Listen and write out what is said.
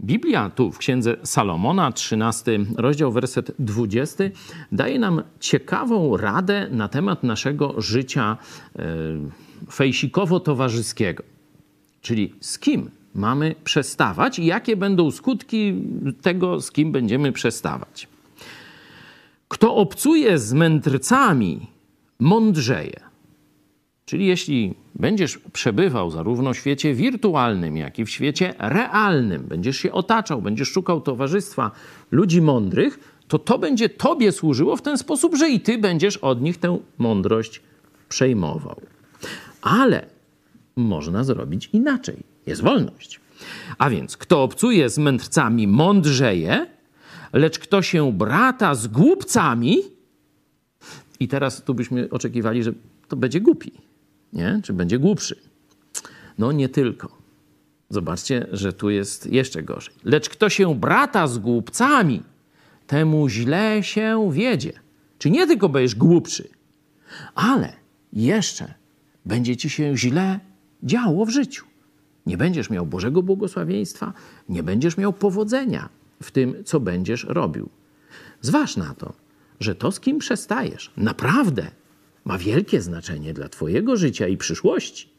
Biblia tu w księdze Salomona, 13 rozdział, werset 20, daje nam ciekawą radę na temat naszego życia e, fejsikowo-towarzyskiego. Czyli z kim mamy przestawać i jakie będą skutki tego, z kim będziemy przestawać. Kto obcuje z mędrcami, mądrzeje. Czyli jeśli będziesz przebywał zarówno w świecie wirtualnym, jak i w świecie realnym, będziesz się otaczał, będziesz szukał towarzystwa ludzi mądrych, to to będzie Tobie służyło w ten sposób, że i Ty będziesz od nich tę mądrość przejmował. Ale można zrobić inaczej. Jest wolność. A więc kto obcuje z mędrcami, mądrzeje, lecz kto się brata z głupcami, i teraz tu byśmy oczekiwali, że to będzie głupi nie? czy będzie głupszy. No nie tylko. Zobaczcie, że tu jest jeszcze gorzej. Lecz kto się brata z głupcami, temu źle się wiedzie. Czy nie tylko będziesz głupszy, ale jeszcze będzie ci się źle działo w życiu. Nie będziesz miał Bożego błogosławieństwa, nie będziesz miał powodzenia w tym, co będziesz robił. Zważ na to, że to, z kim przestajesz, naprawdę ma wielkie znaczenie dla Twojego życia i przyszłości.